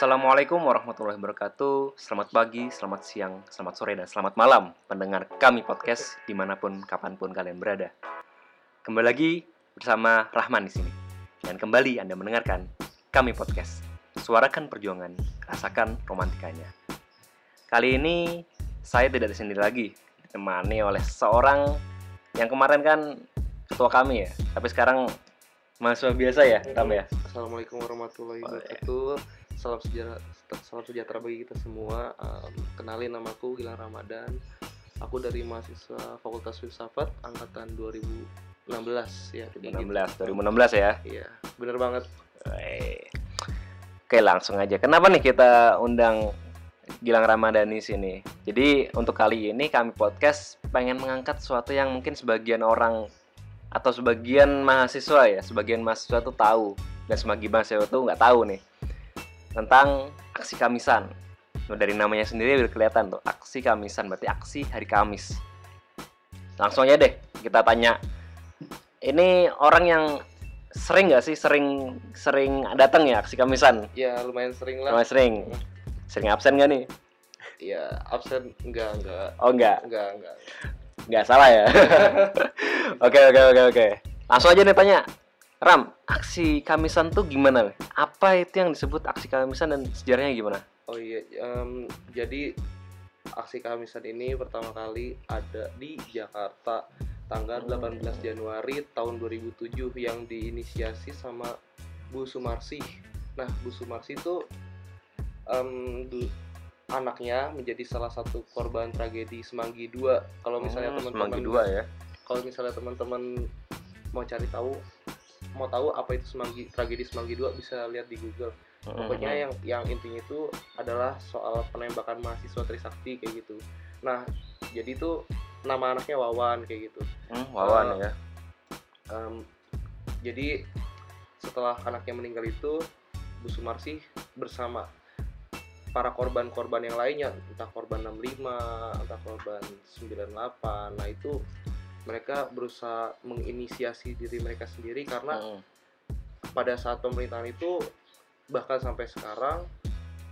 Assalamualaikum warahmatullahi wabarakatuh. Selamat pagi, selamat siang, selamat sore, dan selamat malam Pendengar kami podcast di mana pun, kapan pun kalian berada. Kembali lagi bersama Rahman di sini. Dan kembali Anda mendengarkan kami podcast Suarakan perjuangan, rasakan romantikanya. Kali ini saya tidak di sini lagi Ditemani oleh seorang yang kemarin kan ketua kami ya Tapi sekarang mahasiswa biasa ya, Tam ya? Assalamualaikum warahmatullahi wabarakatuh. Salam sejahtera, salam sejahtera bagi kita semua. Um, kenalin nama aku Gilang Ramadan. Aku dari mahasiswa Fakultas Filsafat angkatan 2016 ya. kayak 2016, gitu. 2016 ya Iya, bener banget. Oke langsung aja. Kenapa nih kita undang Gilang Ramadhani sini? Jadi untuk kali ini kami podcast pengen mengangkat sesuatu yang mungkin sebagian orang atau sebagian mahasiswa ya, sebagian mahasiswa tuh tahu dan sebagian mahasiswa tuh nggak tahu nih tentang aksi Kamisan. Nah, dari namanya sendiri udah kelihatan tuh aksi Kamisan berarti aksi hari Kamis. Langsung aja deh kita tanya. Ini orang yang sering nggak sih sering sering datang ya aksi Kamisan? Ya lumayan sering lah. Lumayan sering. Sering absen nggak nih? Ya absen enggak enggak Oh enggak, enggak enggak. nggak salah ya. Oke oke oke oke. Langsung aja nih tanya. Ram, aksi Kamisan tuh gimana? Apa itu yang disebut aksi Kamisan dan sejarahnya gimana? Oh iya, em, jadi aksi Kamisan ini pertama kali ada di Jakarta tanggal 18 Januari tahun 2007 yang diinisiasi sama Bu Sumarsi. Nah, Bu Sumarsi itu du- anaknya menjadi salah satu korban tragedi Semanggi II. Kalau misalnya Hmm, teman-teman Semanggi dua ya. kalau misalnya teman-teman mau cari tahu mau tahu apa itu Semanggi tragedi Semanggi II bisa lihat di Google. Pokoknya yang yang intinya itu adalah soal penembakan mahasiswa Trisakti kayak gitu. Nah, jadi itu nama anaknya Wawan kayak gitu. Hmm, Wawan Eh, ya. Em, jadi setelah anaknya meninggal itu Bu Sumarsi bersama para korban-korban yang lainnya, entah korban 65, entah korban 98. Nah, itu mereka berusaha menginisiasi diri mereka sendiri karena Hmm. pada saat pemerintahan itu bahkan sampai sekarang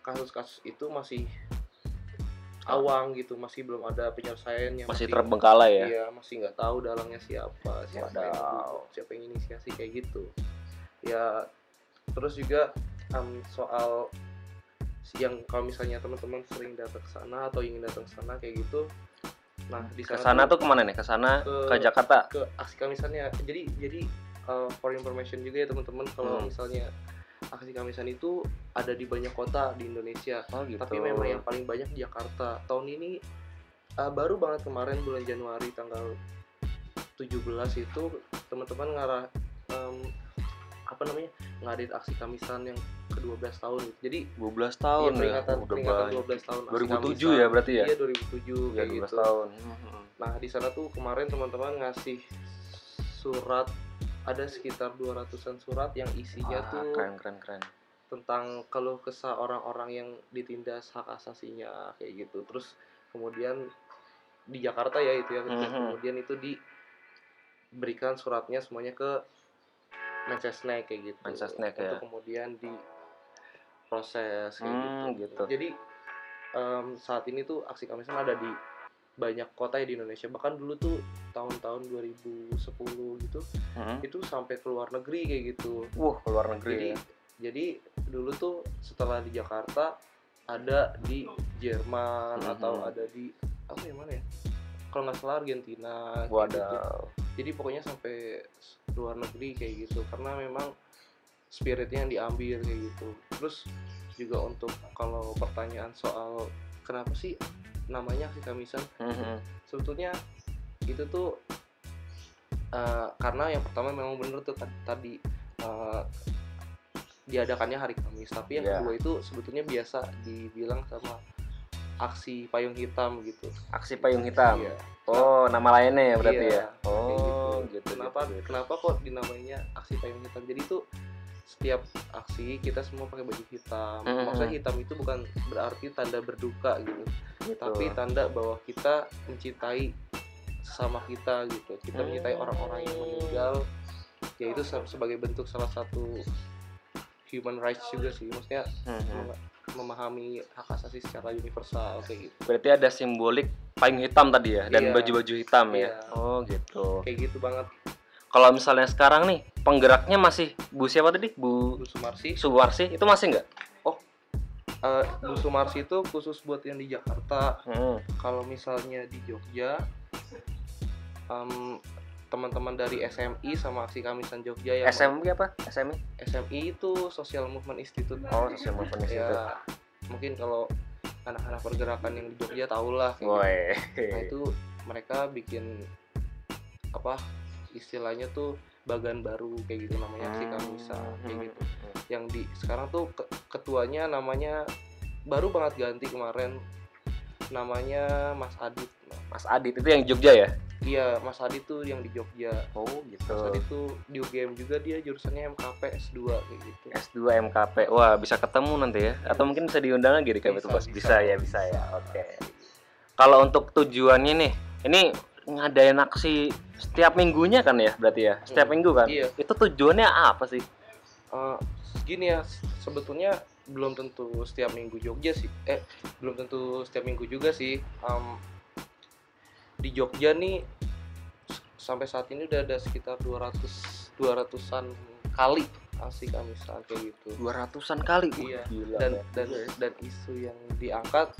kasus-kasus itu masih awang gitu masih belum ada penyelesaiannya Masih terbengkalai ya. iya masih nggak tahu dalangnya siapa siapa yang siapa yang inisiasi kayak gitu ya terus juga em, soal yang kalau misalnya teman-teman sering datang ke sana atau ingin datang ke sana kayak gitu nah di Ke sana tuh ke mana nih? Ke sana Ke- ke Jakarta. ke aksi kamisannya jadi jadi uh, for information juga ya teman-teman kalau Hmm. misalnya aksi kamisan itu ada di banyak kota di Indonesia Oh gitu. tapi memang yang paling banyak di Jakarta tahun ini uh, baru banget kemarin bulan Januari tanggal 17 itu teman-teman ngarah um, apa namanya ngadain aksi kamisan yang ke-12 tahun gitu. jadi 12 tahun iya, peringatan ya. Udah peringatan banyak. 12 tahun aksi 2007 Kamisan. ya berarti ya? iya 2007 Ya, kayak 12 gitu tahun. Hmm. Nah, di sana tuh kemarin teman-teman ngasih surat ada sekitar 200-an surat yang isinya Wah, tuh keren keren keren. tentang keluh kesah orang-orang yang ditindas hak asasinya kayak gitu. Terus kemudian di Jakarta ya itu ya, Mhm. kemudian itu diberikan suratnya semuanya ke Mensesnek kayak gitu. Untuk ya. kemudian di proses kayak Hmm, gitu. gitu. Jadi em, saat ini tuh aksi kamisan ada di banyak kota ya di Indonesia. Bahkan dulu tuh tahun-tahun 2010 gitu, Hmm. itu sampai ke luar negeri kayak gitu. Wah, ke luar Jadi negeri ya. jadi dulu tuh setelah di Jakarta ada di Jerman Mhm. atau ada di apa ya mana ya? Kalau nggak salah Argentina. kayak gitu. Jadi pokoknya sampai luar negeri kayak gitu karena memang spiritnya yang diambil kayak gitu. Terus juga untuk kalau pertanyaan soal kenapa sih namanya aksi kamisan Hmm. sebetulnya itu tuh eh, karena yang pertama memang bener tuh tadi, eh, diadakannya hari Kamis tapi yang Iya. kedua itu sebetulnya biasa dibilang sama aksi payung hitam gitu Aksi payung hitam. Iya. Oh, nama lainnya ya berarti Iya, ya. kayak Oh, gitu. kenapa gitu, gitu. kenapa kok dinamainya aksi payung hitam jadi tuh setiap aksi kita semua pakai baju hitam Mhm. maksudnya hitam itu bukan berarti tanda berduka gitu Gitu. tapi tanda bahwa kita mencintai sesama kita gitu kita Hmm. mencintai orang-orang yang meninggal ya itu se- sebagai bentuk salah satu human rights juga sih maksudnya Hmm. Memahami hak asasi secara universal kayak gitu Berarti ada simbolik payung hitam tadi ya dan Iya. baju-baju hitam ya. Iya. Oh, gitu. kayak gitu banget Kalau misalnya sekarang nih penggeraknya masih Bu siapa tadi? Bu Bu Sumarsi Suwarsi itu masih nggak? Eh, Bu Sumarsi itu khusus buat yang di Jakarta Hmm. kalau misalnya di Jogja em, teman-teman dari SMI sama aksi kamisan Jogja yang SMI apa? SMI? SMI itu Social Movement Institute Oh, Social Movement Institute. ya mungkin kalau anak-anak pergerakan yang di Jogja tahulah kayak gitu. Nah itu mereka bikin apa istilahnya tuh bagan baru kayak gitu namanya aksi kayak Hmm. gitu yang di sekarang tuh ke- ketuanya namanya baru banget ganti kemarin namanya Mas Adit Mas Adit itu yang Jogja ya? Iya Mas Adit tuh yang di Jogja Oh, gitu. Mas Adit tuh di UGM juga dia jurusannya MKP S2 kayak gitu S2 MKP. Wah, bisa ketemu nanti ya? Atau mungkin bisa diundang lagi di KP Bisa, Bos? bisa. Bisa ya, bisa ya. Oke. Kalau untuk tujuannya nih, ini ngadain aksi setiap minggunya kan ya berarti ya? Setiap Hmm, minggu kan? iya. Itu tujuannya apa sih? Eh, gini ya sebetulnya belum tentu setiap minggu Jogja sih eh belum tentu setiap minggu juga sih Em, di Jogja nih sampai saat ini udah ada sekitar 200 200-an kali aksi kamisan kayak gitu 200-an kali. Iya. Gila, dan ya. dan dan isu yang diangkat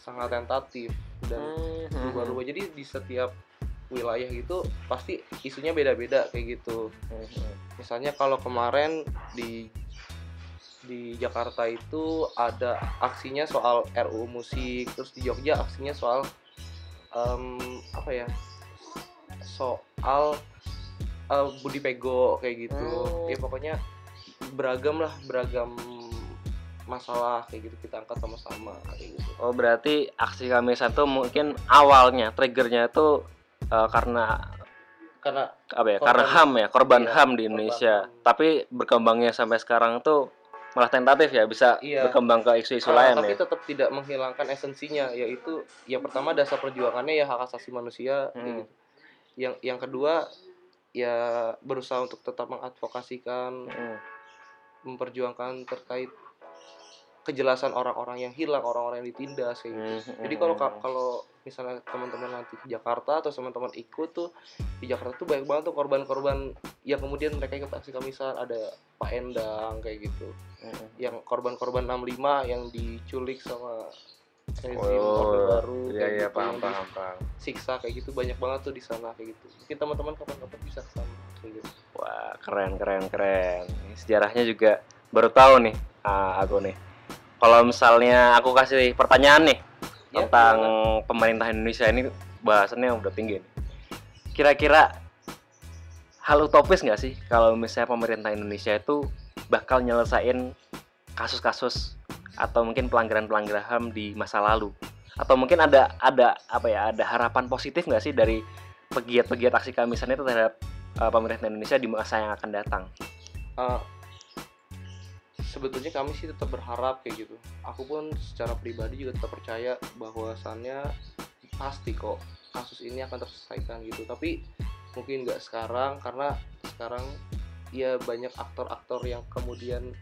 sangat tentatif dan Hmm, hmm, berubah-ubah jadi di setiap wilayah gitu pasti isunya beda-beda kayak gitu hmm, hmm. misalnya kalau kemarin di di Jakarta itu ada aksinya soal RUU musik terus di Jogja aksinya soal em, apa ya soal eh, Budi Pego kayak gitu Hmm. ya pokoknya beragam lah beragam masalah kayak gitu kita angkat sama-sama kayak gitu Oh, berarti aksi kamisan tuh mungkin awalnya triggernya itu eh, karena karena apa ya? Korban- karena HAM ya, korban iya, HAM di korban Indonesia. HAM. Tapi berkembangnya sampai sekarang tuh malah tentatif ya, bisa Iya. berkembang ke isu-isu lain tapi ya. tetap tidak menghilangkan esensinya yaitu yang pertama dasar perjuangannya ya hak asasi manusia Hmm. gitu. yang yang kedua ya berusaha untuk tetap mengadvokasikan Hmm. memperjuangkan terkait kejelasan orang-orang yang hilang orang-orang yang ditindas kayak gitu Hmm, jadi kalau hmm. ka- kalau misalnya teman-teman nanti ke Jakarta atau teman-teman ikut tuh di Jakarta tuh banyak banget tuh korban-korban yang kemudian mereka ikut aksi kamisan ada Pak Endang kayak gitu Hmm. yang korban-korban 65 yang diculik sama rezim Oh, Orde Baru iya kayak iya gitu, paham paham paham. disiksa kayak gitu banyak banget tuh di sana kayak gitu mungkin teman-teman kapan-kapan bisa ke sana kayak gitu Wah, keren keren keren. Sejarahnya juga baru tahu nih ah, aku nih. Kalau misalnya aku kasih pertanyaan nih Ya, tentang pemerintah Indonesia ini bahasannya udah tinggi nih. Kira-kira hal utopis nggak sih kalau misalnya pemerintah Indonesia itu bakal nyelesain kasus-kasus atau mungkin pelanggaran-pelanggaran HAM di masa lalu? Atau mungkin ada ada apa ya ada harapan positif nggak sih dari pegiat-pegiat aksi kamisan itu terhadap uh, pemerintah Indonesia di masa yang akan datang? Eh, sebetulnya kami sih tetap berharap kayak gitu. Aku pun secara pribadi juga tetap percaya bahwasannya pasti kok kasus ini akan terselesaikan gitu. Tapi mungkin nggak sekarang karena sekarang ya banyak aktor-aktor yang kemudian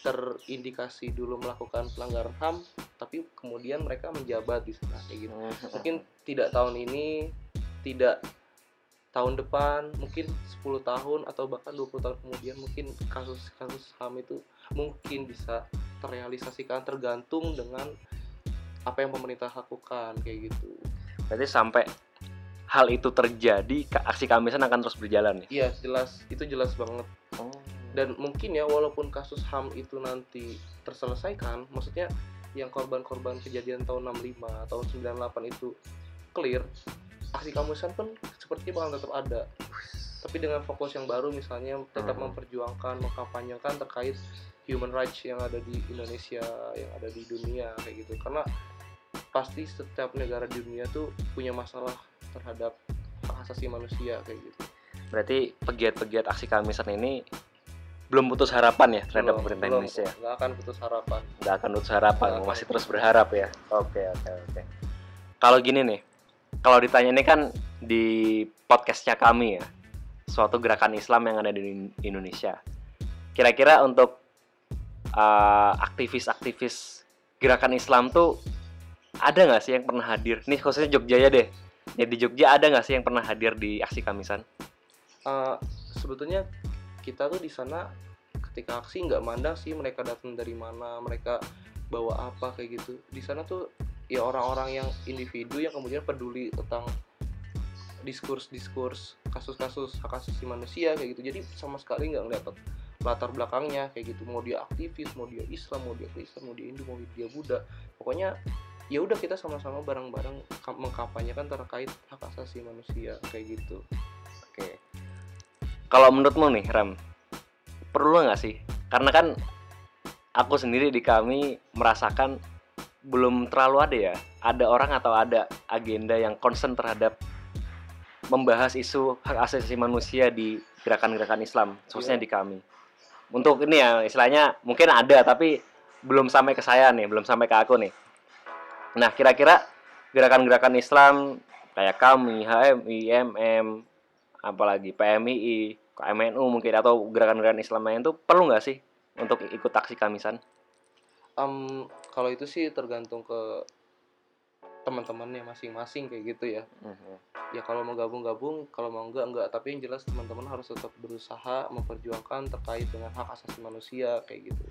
terindikasi dulu melakukan pelanggaran HAM tapi kemudian mereka menjabat di sana kayak gitu. Mungkin tidak tahun ini tidak tahun depan mungkin 10 tahun atau bahkan 20 tahun kemudian mungkin kasus-kasus HAM itu mungkin bisa terrealisasikan tergantung dengan apa yang pemerintah lakukan kayak gitu Berarti sampai hal itu terjadi, aksi kamisan akan terus berjalan ya? iya jelas itu jelas banget Oh. dan mungkin ya walaupun kasus HAM itu nanti terselesaikan maksudnya yang korban-korban kejadian tahun 65 tahun 98 itu clear aksi kamisan pun sepertinya bakal tetap ada tapi dengan fokus yang baru misalnya tetap Hmm. memperjuangkan mengkampanyekan terkait human rights yang ada di Indonesia yang ada di dunia kayak gitu karena pasti setiap negara di dunia tuh punya masalah terhadap hak asasi manusia kayak gitu Berarti pegiat-pegiat aksi kamisan ini belum putus harapan ya terhadap Belum- pemerintah belum Indonesia? kok, nggak akan putus harapan Nggak akan putus harapan, Nggak masih terus berharap ya? Oke, oke, oke. Kalau gini nih, kalau ditanya ini kan di podcastnya kami ya, suatu gerakan Islam yang ada di Indonesia. Kira-kira untuk uh, aktivis-aktivis gerakan Islam tuh ada nggak sih yang pernah hadir? Nih khususnya Jogja ya deh. Ya di Jogja ada nggak sih yang pernah hadir di aksi Kamisan? Uh, sebetulnya kita tuh di sana ketika aksi nggak mandang sih mereka datang dari mana, mereka bawa apa kayak gitu. Di sana tuh ya orang-orang yang individu yang kemudian peduli tentang diskurs-diskurs kasus-kasus hak asasi manusia kayak gitu. Jadi sama sekali nggak ngeliat latar belakangnya kayak gitu. Mau dia aktivis mau dia Islam mau dia Kristen mau dia Hindu mau dia Buddha. Pokoknya ya udah kita sama-sama bareng-bareng mengkampanyekan terkait hak asasi manusia kayak gitu. Oke. Kalau menurutmu nih Ram perlu nggak sih? Karena kan aku sendiri di kami merasakan belum terlalu ada ya. Ada orang atau ada agenda yang concern terhadap membahas isu hak asasi manusia di gerakan-gerakan Islam khususnya yeah. di kami. Untuk ini ya istilahnya mungkin ada tapi belum sampai ke saya nih belum sampai ke aku nih. Nah kira-kira gerakan-gerakan Islam kayak kami HMI MM apalagi PMII KMNU mungkin atau gerakan-gerakan Islam lain itu perlu nggak sih untuk ikut aksi kamisan? Um, kalau itu sih tergantung ke teman-temannya masing-masing kayak gitu ya. Uh-huh. ya kalau mau gabung-gabung kalau mau enggak enggak. Tapi yang jelas teman-teman harus tetap berusaha memperjuangkan terkait dengan hak asasi manusia kayak gitu.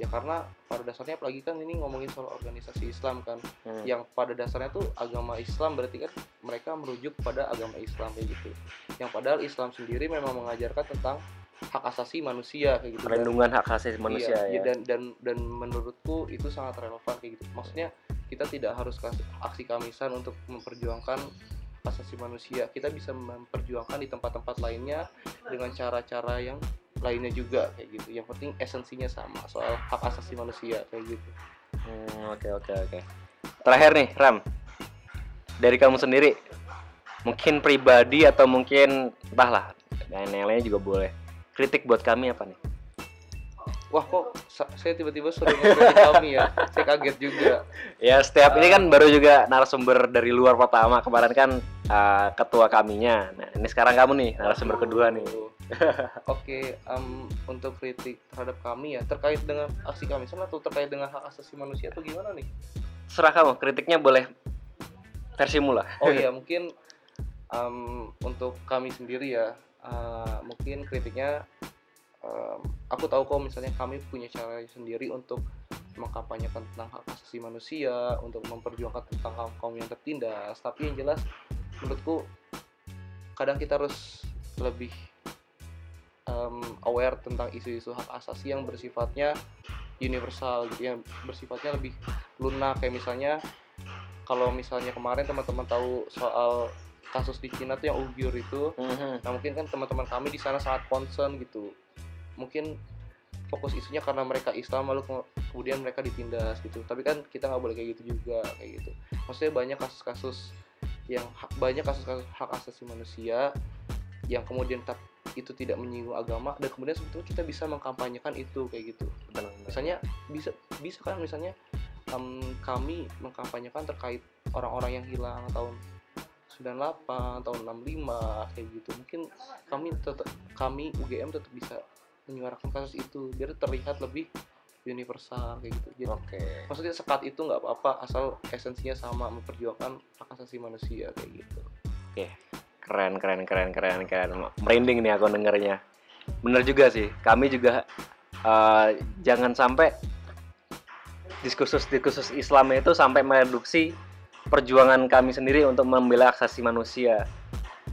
Ya karena pada dasarnya apalagi kan ini ngomongin soal organisasi Islam kan. Hmm. yang pada dasarnya tuh agama Islam berarti kan mereka merujuk pada agama Islam kayak gitu. Yang padahal Islam sendiri memang mengajarkan tentang hak asasi manusia kayak gitu perlindungan hak asasi manusia iya, ya. dan dan dan menurutku itu sangat relevan kayak gitu. Maksudnya kita tidak harus aksi kamisan untuk memperjuangkan asasi manusia. Kita bisa memperjuangkan di tempat-tempat lainnya dengan cara-cara yang lainnya juga kayak gitu. Yang penting esensinya sama soal hak asasi manusia kayak gitu. Hmm, oke oke oke. Terakhir nih Ram. Dari kamu sendiri mungkin pribadi atau mungkin entahlah dan yang lainnya juga boleh kritik buat kami apa nih? Wah kok saya tiba-tiba suruh ngekriti kami ya? Saya kaget juga. Ya setiap uh, ini kan baru juga narasumber dari luar pertama kemarin kan uh, ketua kaminya. Nah ini sekarang kamu nih narasumber kedua nih. Oke okay, um, untuk kritik terhadap kami ya terkait dengan aksi kami sama atau terkait dengan hak asasi manusia atau gimana nih? Serah kamu kritiknya boleh versi mula. Oh iya mungkin um, untuk kami sendiri ya uh, mungkin kritiknya um, aku tahu kok misalnya kami punya cara sendiri untuk mengkampanyekan tentang hak asasi manusia untuk memperjuangkan tentang kaum kaum yang tertindas. Tapi yang jelas menurutku kadang kita harus lebih um, aware tentang isu-isu hak asasi yang bersifatnya universal gitu yang bersifat,nya lebih lunak. Kayak misalnya kalau misalnya kemarin teman-teman tahu soal kasus di Cina tuh yang Uyghur itu, mm -hmm. nah mungkin kan teman-teman kami di sana sangat concern gitu mungkin fokus isunya karena mereka Islam lalu kemudian mereka ditindas gitu tapi kan kita nggak boleh kayak gitu juga kayak gitu maksudnya banyak kasus-kasus yang banyak kasus-kasus hak asasi manusia yang kemudian itu tidak menyinggung agama dan kemudian sebetulnya kita bisa mengkampanyekan itu kayak gitu Benar. misalnya bisa bisa kan misalnya um, kami mengkampanyekan terkait orang-orang yang hilang tahun 98 tahun 65 kayak gitu. Mungkin kami tetap kami UGM tetap bisa menyuarakan kasus itu biar terlihat lebih universal kayak gitu. Jadi okay. maksudnya sekat itu nggak apa-apa asal esensinya sama memperjuangkan hak asasi manusia kayak gitu. Oke. Okay. keren keren keren keren keren. Merinding nih aku dengernya. Bener juga sih. Kami juga uh, jangan sampai diskursus diskursus Islam itu sampai mereduksi perjuangan kami sendiri untuk membela hak asasi manusia.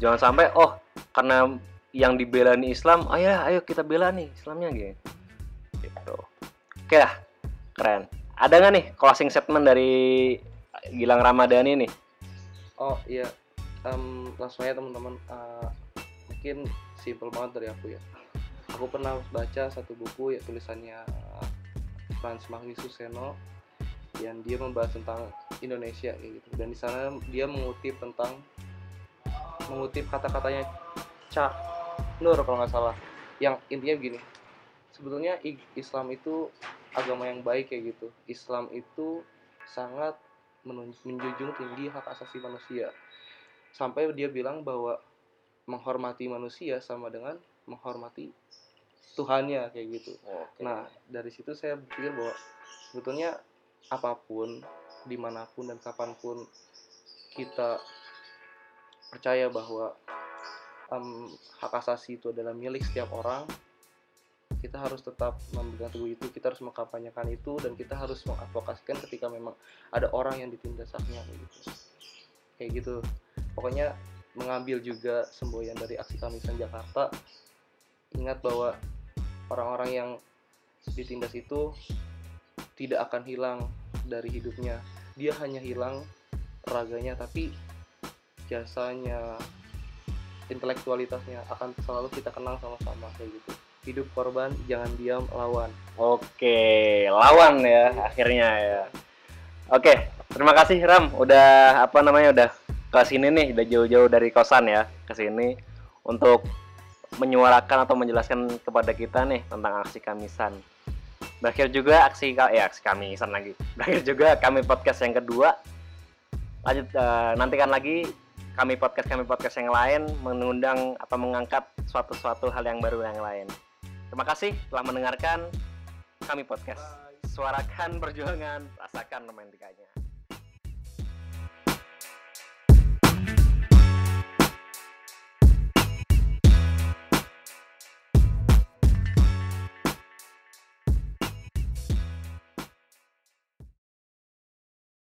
Jangan sampai oh karena yang dibela nih Islam ayo ayo kita bela nih Islamnya gitu. Gitu. Oke lah keren. Ada nggak nih closing statement dari Gilang Ramadhani nih? Oh iya. Um, langsung aja teman-teman. Uh, mungkin simple banget dari aku ya. Aku pernah baca satu buku ya tulisannya Frans Magnus Seno yang dia membahas tentang Indonesia kayak gitu. Dan di sana dia mengutip tentang mengutip kata-katanya Cak Nur kalau nggak salah. Yang intinya begini sebetulnya Islam itu agama yang baik kayak gitu. Islam itu sangat menjunjung tinggi hak asasi manusia. Sampai dia bilang bahwa menghormati manusia sama dengan menghormati Tuhannya kayak gitu. Oke. Nah, dari situ saya berpikir bahwa sebetulnya apa pun, di mana pun dan kapan pun kita percaya bahwa em, hak asasi itu adalah milik setiap orang, kita harus tetap memegang teguh itu, kita harus mengkampanyekan itu, dan kita harus mengadvokasikan ketika memang ada orang yang ditindas haknya kayak gitu. Kayak gitu. Pokoknya mengambil juga semboyan dari aksi Kamisan Jakarta. Ingat bahwa orang-orang yang ditindas itu tidak akan hilang dari hidupnya. Dia hanya hilang raganya, tapi jasanya, intelektualitasnya akan selalu kita kenang sama-sama kayak gitu. Hidup korban, jangan diam, lawan. Oke, lawan ya akhirnya ya. Oke, terima kasih Ram udah apa namanya udah ke sini nih, udah jauh-jauh dari kosan ya ke sini untuk menyuarakan atau menjelaskan kepada kita nih tentang aksi Kamisan. Berakhir juga aksi ya aksi Kamisan lagi. Berakhir juga kami podcast yang kedua. Lanjut eh, nantikan lagi kami podcast kami podcast yang lain mengundang atau mengangkat suatu-suatu hal yang baru yang lain. Terima kasih telah mendengarkan kami podcast. Suarakan perjuangan, rasakan romantikanya.